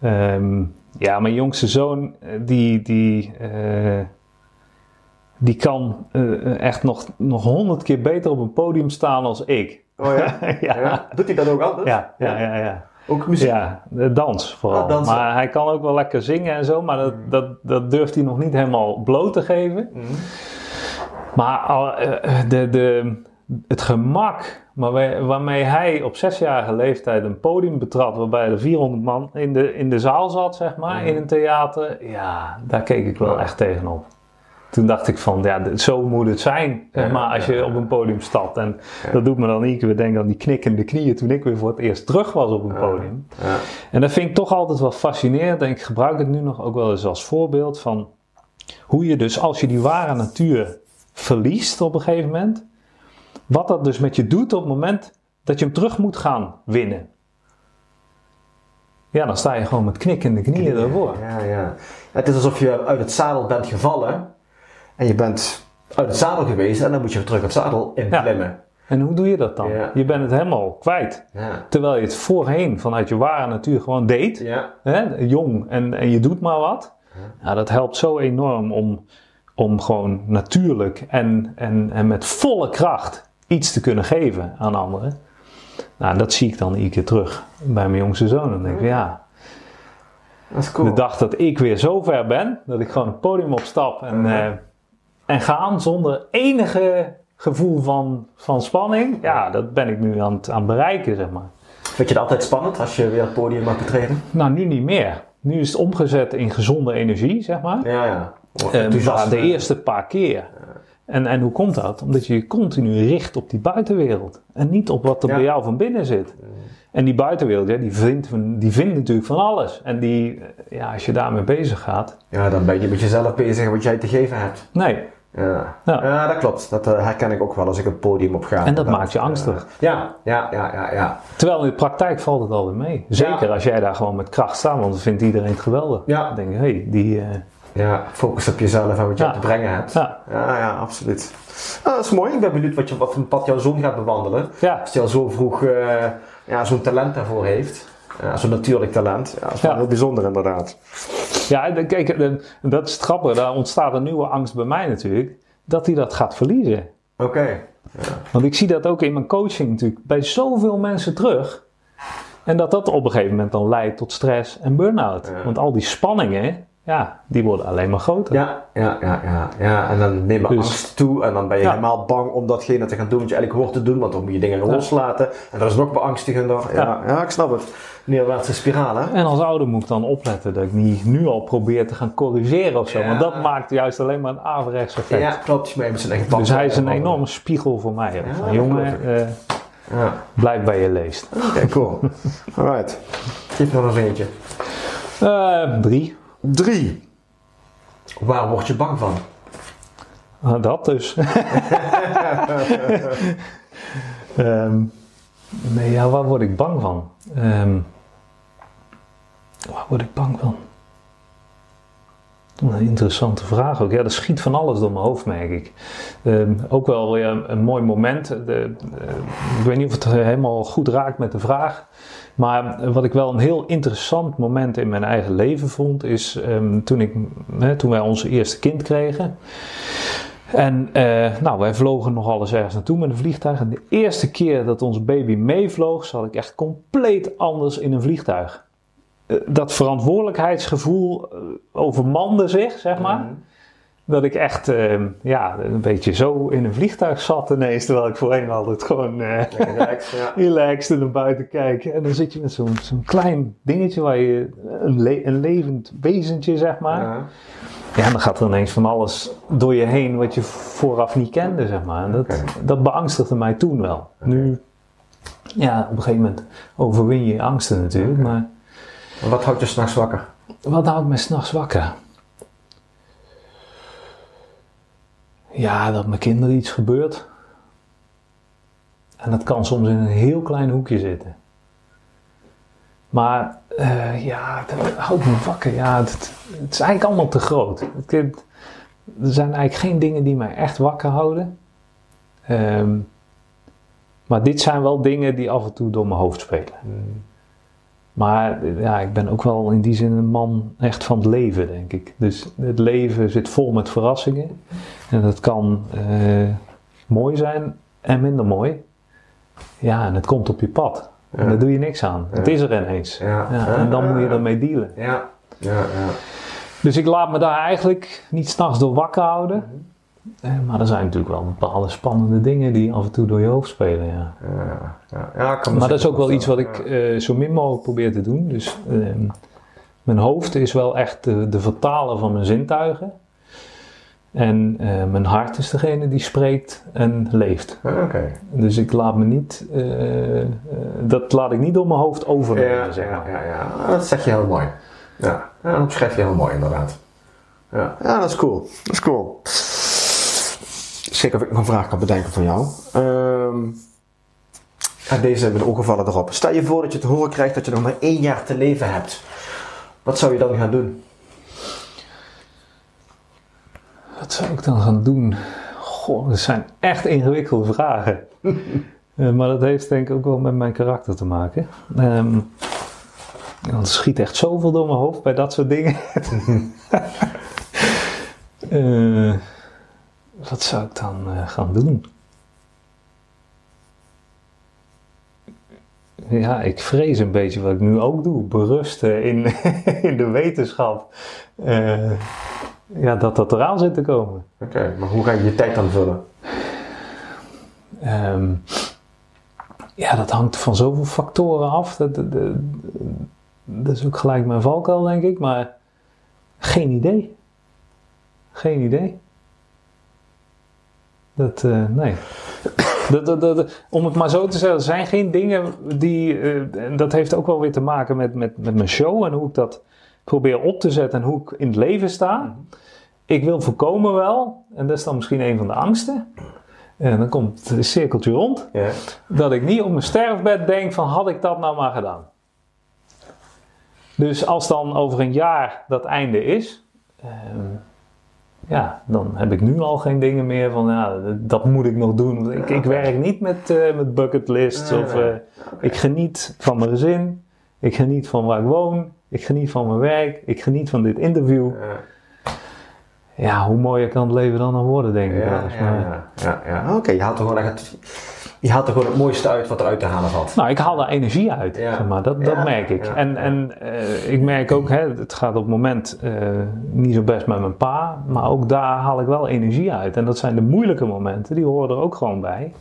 ehm, ja, mijn jongste zoon, eh, die, die, eh, die kan eh, echt nog, nog honderd keer beter op een podium staan als ik. oh ja? Ja. ja. Doet hij dat ook altijd? Ja, ja, ja. ja. Ook muziek? Ja, de dans vooral. Ah, dansen. Maar hij kan ook wel lekker zingen en zo, maar dat, dat, dat durft hij nog niet helemaal bloot te geven. Mhm. Maar eh, de, de, het gemak waarmee, waarmee hij op zesjarige leeftijd een podium betrad, waarbij er 400 man in de, in de zaal zat, zeg maar, Mhm. in een theater, ja, daar keek ik wel echt tegenop. Toen dacht ik van, ja, zo moet het zijn, zeg maar, als je op een podium stapt. En dat doet me dan niet weer denken aan die knikkende knieën toen ik weer voor het eerst terug was op een podium. Ja. En dat vind ik toch altijd wel fascinerend. En ik gebruik het nu nog ook wel eens als voorbeeld van hoe je dus als je die ware natuur verliest op een gegeven moment, wat dat dus met je doet op het moment dat je hem terug moet gaan winnen. ja, dan sta je gewoon met knikkende knieën ervoor. Ja, ja. Het is alsof je uit het zadel bent gevallen en je bent uit het zadel geweest en dan moet je weer terug het zadel inklimmen. En hoe doe je dat dan? Ja. Je bent het helemaal kwijt. Ja. Terwijl je het voorheen vanuit je ware natuur gewoon deed. Ja. Hè? Jong en, en je doet maar wat. Ja, dat helpt zo enorm om, om gewoon natuurlijk en, en, en met volle kracht iets te kunnen geven aan anderen. Nou, dat zie ik dan iedere keer terug bij mijn jongste zoon. Dan denk ik, ja, Dat is cool. de dag dat ik weer zo ver ben, dat ik gewoon het podium opstap en, eh, en ga zonder enige gevoel van, van spanning. Ja, dat ben ik nu aan het, aan het bereiken, zeg maar. Vind je het altijd spannend als je weer het podium mag betreden? Nou, nu niet meer. Nu is het omgezet in gezonde energie, zeg maar. Ja, ja. Maar de eerste paar keer. En, en hoe komt dat? Omdat je je continu richt op die buitenwereld. En niet op wat er Ja. bij jou van binnen zit. En die buitenwereld, ja, die, vindt, die vindt natuurlijk van alles. En die, ja, als je daarmee bezig gaat. Ja, dan ben je met jezelf bezig wat jij te geven hebt. Nee. Ja, Ja. ja. dat klopt. Dat eh, herken ik ook wel als ik het podium op ga. En dat maakt je angstig. Eh, ja, ja, ja, ja, ja. Terwijl in de praktijk valt het altijd mee. Zeker Ja. als jij daar gewoon met kracht staat, want dan vindt iedereen het geweldig. Ja. Dan denk je, hé, hey, die. eh, Ja, focus op jezelf en wat je Ja. te brengen hebt. ja, Ja, absoluut. Ah, dat is mooi. Ik ben benieuwd wat, je, wat voor pad jouw zoon gaat bewandelen. ja, Als hij al zo vroeg eh, ja, zo'n talent daarvoor heeft. Ja, zo'n natuurlijk talent. Ja, dat is wel Ja. heel bijzonder inderdaad. Ja, kijk, dat is het grappige. Daar ontstaat een nieuwe angst bij mij natuurlijk. Dat hij dat gaat verliezen. Oké. Want ik zie dat ook in mijn coaching natuurlijk bij zoveel mensen terug. En dat dat op een gegeven moment dan leidt tot stress en burn-out. Ja. Want al die spanningen, ja, die worden alleen maar groter. Ja, ja, ja, ja, ja. En dan neemt Dus- angst toe en dan ben je Ja. helemaal bang om datgene te gaan doen wat je eigenlijk hoort te doen, want dan moet je dingen loslaten. En dat is nog beangstigender. Ja, ja. Ja. ik snap het. Neerwaartse spiraal, hè? En als ouder moet ik dan opletten dat ik niet nu al probeer te gaan corrigeren of zo. Want dat maakt juist alleen maar een averechts effect. Ja, klopt. Je moet zijn eigen Dus hij is een enorme spiegel voor mij. Van, jongen, Ja. blijf bij je leest. Oké, cool. Alright. Geef nog eens eentje. Eh, drie. Drie. Waar word je bang van? Ah, dat dus. Ehm, nee, ja, waar word ik bang van? Ehm, waar word ik bang van? Een interessante vraag ook. Ja, er schiet van alles door mijn hoofd, merk ik. Ehm, ook wel weer een, een mooi moment. De, eh, ik weet niet of het helemaal goed raakt met de vraag. Maar wat ik wel een heel interessant moment in mijn eigen leven vond, is ehm, toen, ik, hè, toen wij onze eerste kind kregen. En eh, nou, wij vlogen nogal eens ergens naartoe met een vliegtuig. En de eerste keer dat onze baby meevloog, zat ik echt compleet anders in een vliegtuig. Eh, dat verantwoordelijkheidsgevoel eh, overmande zich, zeg maar. Mhm. Dat ik echt eh, ja, een beetje zo in een vliegtuig zat ineens. Terwijl ik voorheen altijd gewoon Lekker relaxed, ja. relaxed naar buiten kijk. En dan zit je met zo'n zo'n klein dingetje waar je een, le- een levend wezentje, zeg maar. Ja. Ja, en dan gaat er ineens van alles door je heen wat je vooraf niet kende, zeg maar. En dat, dat beangstigde mij toen wel. Nu, ja, op een gegeven moment overwin je je angsten natuurlijk. Maar Wat houdt je s'nachts wakker? wat houdt mij s'nachts wakker? Ja, dat mijn kinderen iets gebeurt. En dat kan soms in een heel klein hoekje zitten. Maar eh, ja, dat houdt me wakker. Ja, het, is eigenlijk allemaal te groot. Er zijn eigenlijk geen dingen die mij echt wakker houden. Ehm, maar dit zijn wel dingen die af en toe door mijn hoofd spelen. Maar ja, ik ben ook wel in die zin een man echt van het leven, denk ik. Dus het leven zit vol met verrassingen. En dat kan eh, mooi zijn en minder mooi. Ja, en het komt op je pad. En daar doe je niks aan. Het is er ineens. Ja. Ja, en dan moet je ermee dealen. Ja. Ja, ja. Dus ik laat me daar eigenlijk niet s'nachts door wakker houden. Eh, Maar er zijn natuurlijk wel bepaalde spannende dingen die af en toe door je hoofd spelen. Ja. Ja, ja. ja kan Maar dat is ook wel iets wat ik eh, zo min mogelijk probeer te doen. Dus ehm, mijn hoofd is wel echt de, de vertaler van mijn zintuigen. En eh, mijn hart is degene die spreekt en leeft. Oké. Dus ik laat me niet, eh, dat laat ik niet door mijn hoofd overnemen, Ja, zeg maar. ja, ja. Dat zeg je heel mooi. Ja, ja dat beschrijf je heel mooi inderdaad. Ja, ja dat is cool. Dat is cool. Zeker of ik een vraag kan bedenken van jou. Ehm, En deze hebben de ongevallen erop. Stel je voor dat je te horen krijgt dat je nog maar één jaar te leven hebt. Wat zou je dan gaan doen? Wat zou ik dan gaan doen? Goh, dat zijn echt ingewikkelde vragen. uh, maar dat heeft denk ik ook wel met mijn karakter te maken. Um, er schiet echt zoveel door mijn hoofd bij dat soort dingen. uh, wat zou ik dan uh, gaan doen? Ja, ik vrees een beetje wat ik nu ook doe. Berusten in, in de wetenschap. Uh, ja, dat dat eraan zit te komen. Oké, maar hoe ga je je tijd dan vullen? Um, ja, dat hangt van zoveel factoren af. Dat, dat, dat, is ook gelijk mijn valkuil, denk ik. Maar geen idee. Geen idee. Dat, uh, nee. Dat, dat, om het maar zo te zeggen, er zijn geen dingen die. Uh, dat heeft ook wel weer te maken met, met, met mijn show en hoe ik dat probeer op te zetten en hoe ik in het leven sta. Ik wil voorkomen wel, en dat is dan misschien een van de angsten. En dan komt het cirkeltje rond. Ja. Dat ik niet op mijn sterfbed denk van had ik dat nou maar gedaan. Dus als dan over een jaar dat einde is, ehm, ja, dan heb ik nu al geen dingen meer van ja, dat moet ik nog doen. Ik, ik werk niet met, uh, met bucketlists of uh, ik geniet van mijn gezin, ik geniet van waar ik woon, ik geniet van mijn werk, ik geniet van dit interview. Ja ja, hoe mooier kan het leven dan nog worden, denk ik. Ja, ja, ja, ja, Oké, je haalt gewoon echt. Je haalt er gewoon het mooiste uit wat eruit te halen valt. Nou, ik haal daar energie uit, zeg maar. dat, dat merk ik. en en uh, ik merk ook, hè, het gaat op het moment uh, niet zo best met mijn pa, maar ook daar haal ik wel energie uit. En dat zijn de moeilijke momenten, die horen er ook gewoon bij.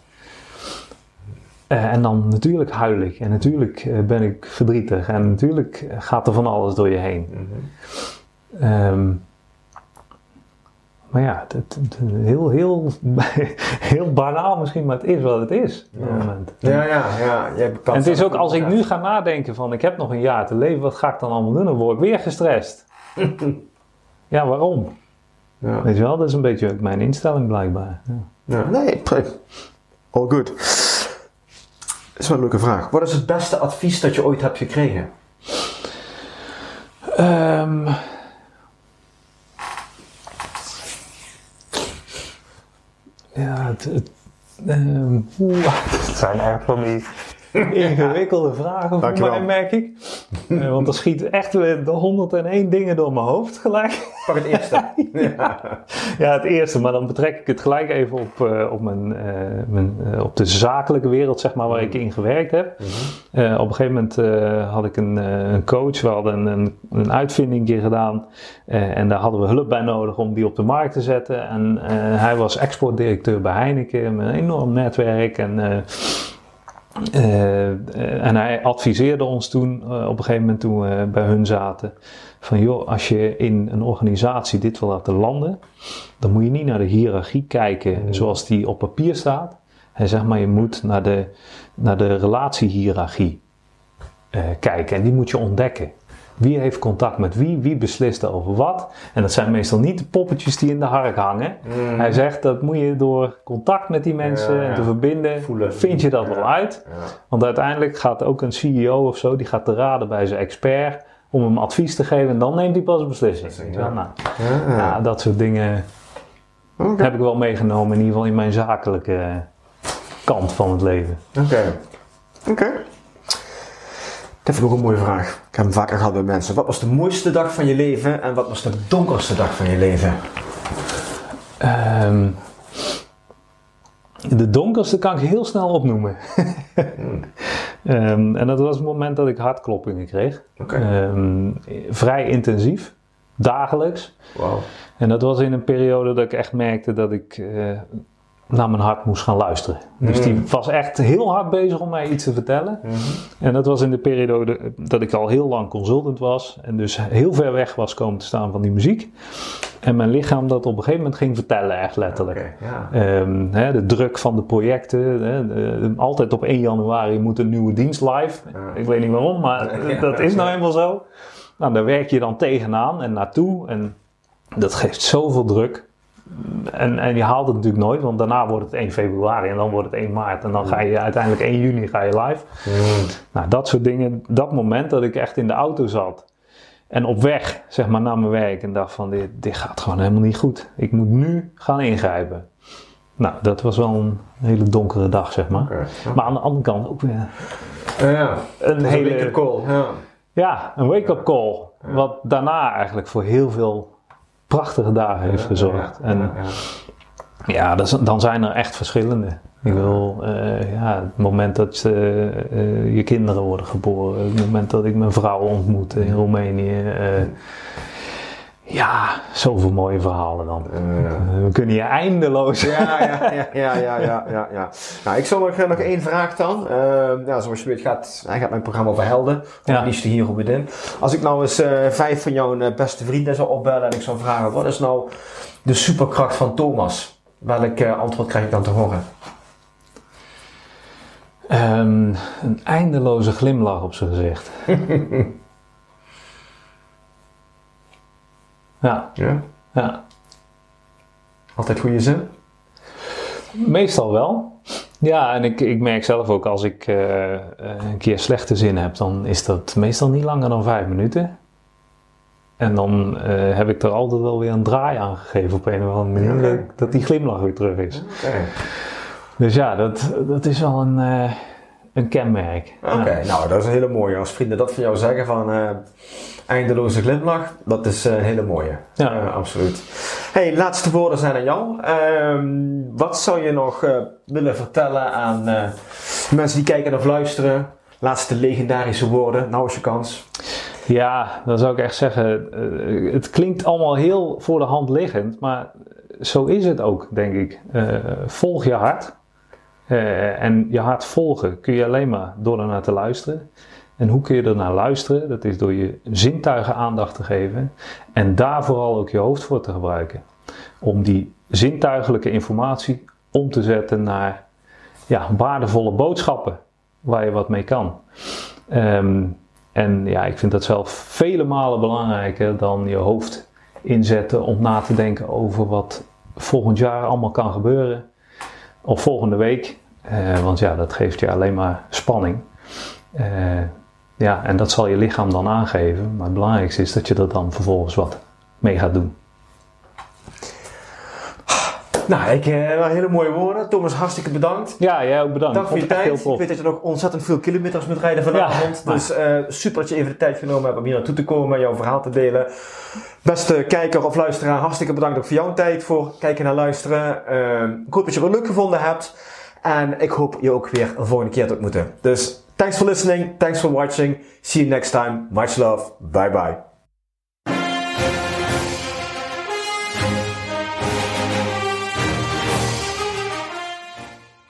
Uh, en dan natuurlijk huil ik en natuurlijk ben ik verdrietig en natuurlijk gaat er van alles door je heen. Mm -hmm. um, maar ja, het, heel, heel, heel banaal misschien, maar het is wat het is. Ja, moment. ja, ja. ja. en het is ook als ik nu ga nadenken van ik heb nog een jaar te leven, wat ga ik dan allemaal doen? Dan word ik weer gestrest. ja, waarom? Ja. Weet je wel, dat is een beetje ook mijn instelling blijkbaar. Ja. ja. Nee, all good. Dat is wel een leuke vraag. Wat is het beste advies dat je ooit hebt gekregen? Um, Ja, het, het, uh, het zijn echt van die ingewikkelde vragen voor mij, merk ik. Uh, want er schiet echt de 101 dingen door mijn hoofd gelijk. Pak het eerste. ja. ja, het eerste. Maar dan betrek ik het gelijk even op, uh, op, mijn, uh, mijn op de zakelijke wereld, zeg maar, waar ik in gewerkt heb. Mm -hmm. op een gegeven moment had ik een, een, coach. We hadden een, een, een uitvinding gedaan. en daar hadden we hulp bij nodig om die op de markt te zetten. En hij was exportdirecteur bij Heineken met een enorm netwerk. En uh, en hij adviseerde ons toen, uh, op een gegeven moment toen we bij hun zaten, van joh, als je in een organisatie dit wil laten landen, dan moet je niet naar de hiërarchie kijken mm. zoals die op papier staat. Hij zegt maar, je moet naar de, naar de relatiehierarchie uh, kijken en die moet je ontdekken. Wie heeft contact met wie? Wie beslist over wat? En dat zijn meestal niet de poppetjes die in de hark hangen. Mm. Hij zegt dat moet je door contact met die mensen en te verbinden, Voelen. vind je dat wel uit. Want uiteindelijk gaat ook een CEO of zo, die gaat te raden bij zijn expert om hem advies te geven en dan neemt hij pas een beslissing. Ja. Nou, ja. dat soort dingen okay. heb ik wel meegenomen, in ieder geval in mijn zakelijke kant van het leven. Oké. Oké. Dat vind ik ook een mooie vraag. Ik heb hem vaker gehad bij mensen. Wat was de mooiste dag van je leven en wat was de donkerste dag van je leven? Um, de donkerste kan ik heel snel opnoemen. um, en dat was het moment dat ik hartkloppingen kreeg. Okay. Um, vrij intensief, dagelijks. Wow. En dat was in een periode dat ik echt merkte dat ik uh, naar mijn hart moest gaan luisteren. Dus die mm. was echt heel hard bezig om mij iets te vertellen. Mm-hmm. En dat was in de periode dat ik al heel lang consultant was. En dus heel ver weg was komen te staan van die muziek. En mijn lichaam dat op een gegeven moment ging vertellen, echt letterlijk. Okay, um, hè, de druk van de projecten. Hè, de, altijd op 1 januari moet een nieuwe dienst live. Ik weet niet waarom, maar dat is nou eenmaal zo. Nou, daar werk je dan tegenaan en naartoe. En dat geeft zoveel druk. En, en je haalt het natuurlijk nooit, want daarna wordt het 1 februari en dan wordt het 1 maart. En dan ga je uiteindelijk 1 juni ga je live. Mm. Nou, dat soort dingen. Dat moment dat ik echt in de auto zat. En op weg, zeg maar, naar mijn werk. En dacht van, dit, dit gaat gewoon helemaal niet goed. Ik moet nu gaan ingrijpen. Nou, dat was wel een hele donkere dag, zeg maar. Ja. Maar aan de andere kant ook weer Ja, ja. een hele... hele call. Ja. Ja, een wake-up call. Wat daarna eigenlijk voor heel veel prachtige dagen heeft gezorgd. Ja, En ja, dan zijn er echt verschillende. Ik wil, eh, ja, het moment dat eh, eh, je kinderen worden geboren, het moment dat ik mijn vrouw ontmoet in Roemenië. eh, ja, zoveel mooie verhalen dan. Eh, we kunnen hier eindeloos. Ja, ja, ja, ja, ja, ja, ja. Nou, ik zal nog, nog één vraag dan. Ehm, ja, zoals je weet gaat, hij gaat mijn programma over helden. Ja. Liefste hier op in. Als ik nou eens eh, vijf van jouw eh, beste vrienden zou opbellen en ik zou vragen, wat is nou de superkracht van Thomas? Welk eh, antwoord krijg ik dan te horen? Ehm, een eindeloze glimlach op zijn gezicht. ja, Ja. ja. Altijd goede zin? Meestal wel. Ja, en ik, ik merk zelf ook als ik eh, eh, een keer slechte zin heb, dan is dat meestal niet langer dan vijf minuten. En dan eh, heb ik er altijd wel weer een draai aan gegeven op een of andere manier, dat, dat die glimlach weer terug is. Dus ja, dat, dat is wel een, een kenmerk. Oké, Ja. nou dat is een hele mooie. Als vrienden dat van jou zeggen van eh, eindeloze glimlach, dat is eh, een hele mooie. Ja. Absoluut. Hey, laatste woorden zijn aan jou. Ehm, wat zou je nog eh, willen vertellen aan mensen die kijken of luisteren? Laatste legendarische woorden, nou is je kans. Ja, dan zou ik echt zeggen, het klinkt allemaal heel voor de hand liggend, maar zo is het ook, denk ik. Volg je hart. Eh, en je hart volgen kun je alleen maar door ernaar te luisteren. En hoe kun je er naar luisteren? Dat is door je zintuigen aandacht te geven en daar vooral ook je hoofd voor te gebruiken. Om die zintuigelijke informatie om te zetten naar ja, waardevolle boodschappen waar je wat mee kan. Ehm, en ja, ik vind dat zelf vele malen belangrijker dan je hoofd inzetten om na te denken over wat volgend jaar allemaal kan gebeuren. Of volgende week. Eh, want ja, dat geeft je alleen maar spanning. Eh, ja, en dat zal je lichaam dan aangeven. Maar het belangrijkste is dat je er dan vervolgens wat mee gaat doen. Nou, ik, eh, wel hele mooie woorden. Thomas, hartstikke bedankt. Ja, jij ook bedankt. Dank voor je tijd. Ik weet dat je nog ontzettend veel kilometers moet rijden vanavond. Ja, dus eh, super dat je even de tijd genomen hebt om hier naartoe te komen en jouw verhaal te delen. Beste kijker of luisteraar, hartstikke bedankt ook voor jouw tijd voor kijken en luisteren. Ehm, ik hoop dat je het leuk gevonden hebt. En ik hoop je ook weer een volgende keer te ontmoeten. Dus thanks for listening, thanks for watching. See you next time. Much love. Bye bye.